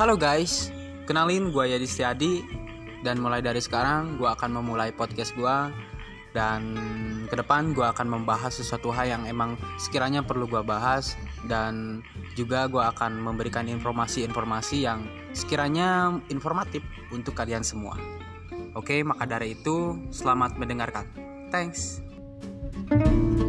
Halo guys, kenalin gue Yadi Setiadi. Dan mulai dari sekarang gue akan memulai podcast gue Dan ke depan gue akan membahas sesuatu hal yang emang sekiranya perlu gue bahas. Dan juga gue akan memberikan informasi-informasi yang sekiranya informatif untuk kalian semua. Oke, maka dari itu selamat mendengarkan. Thanks. thank you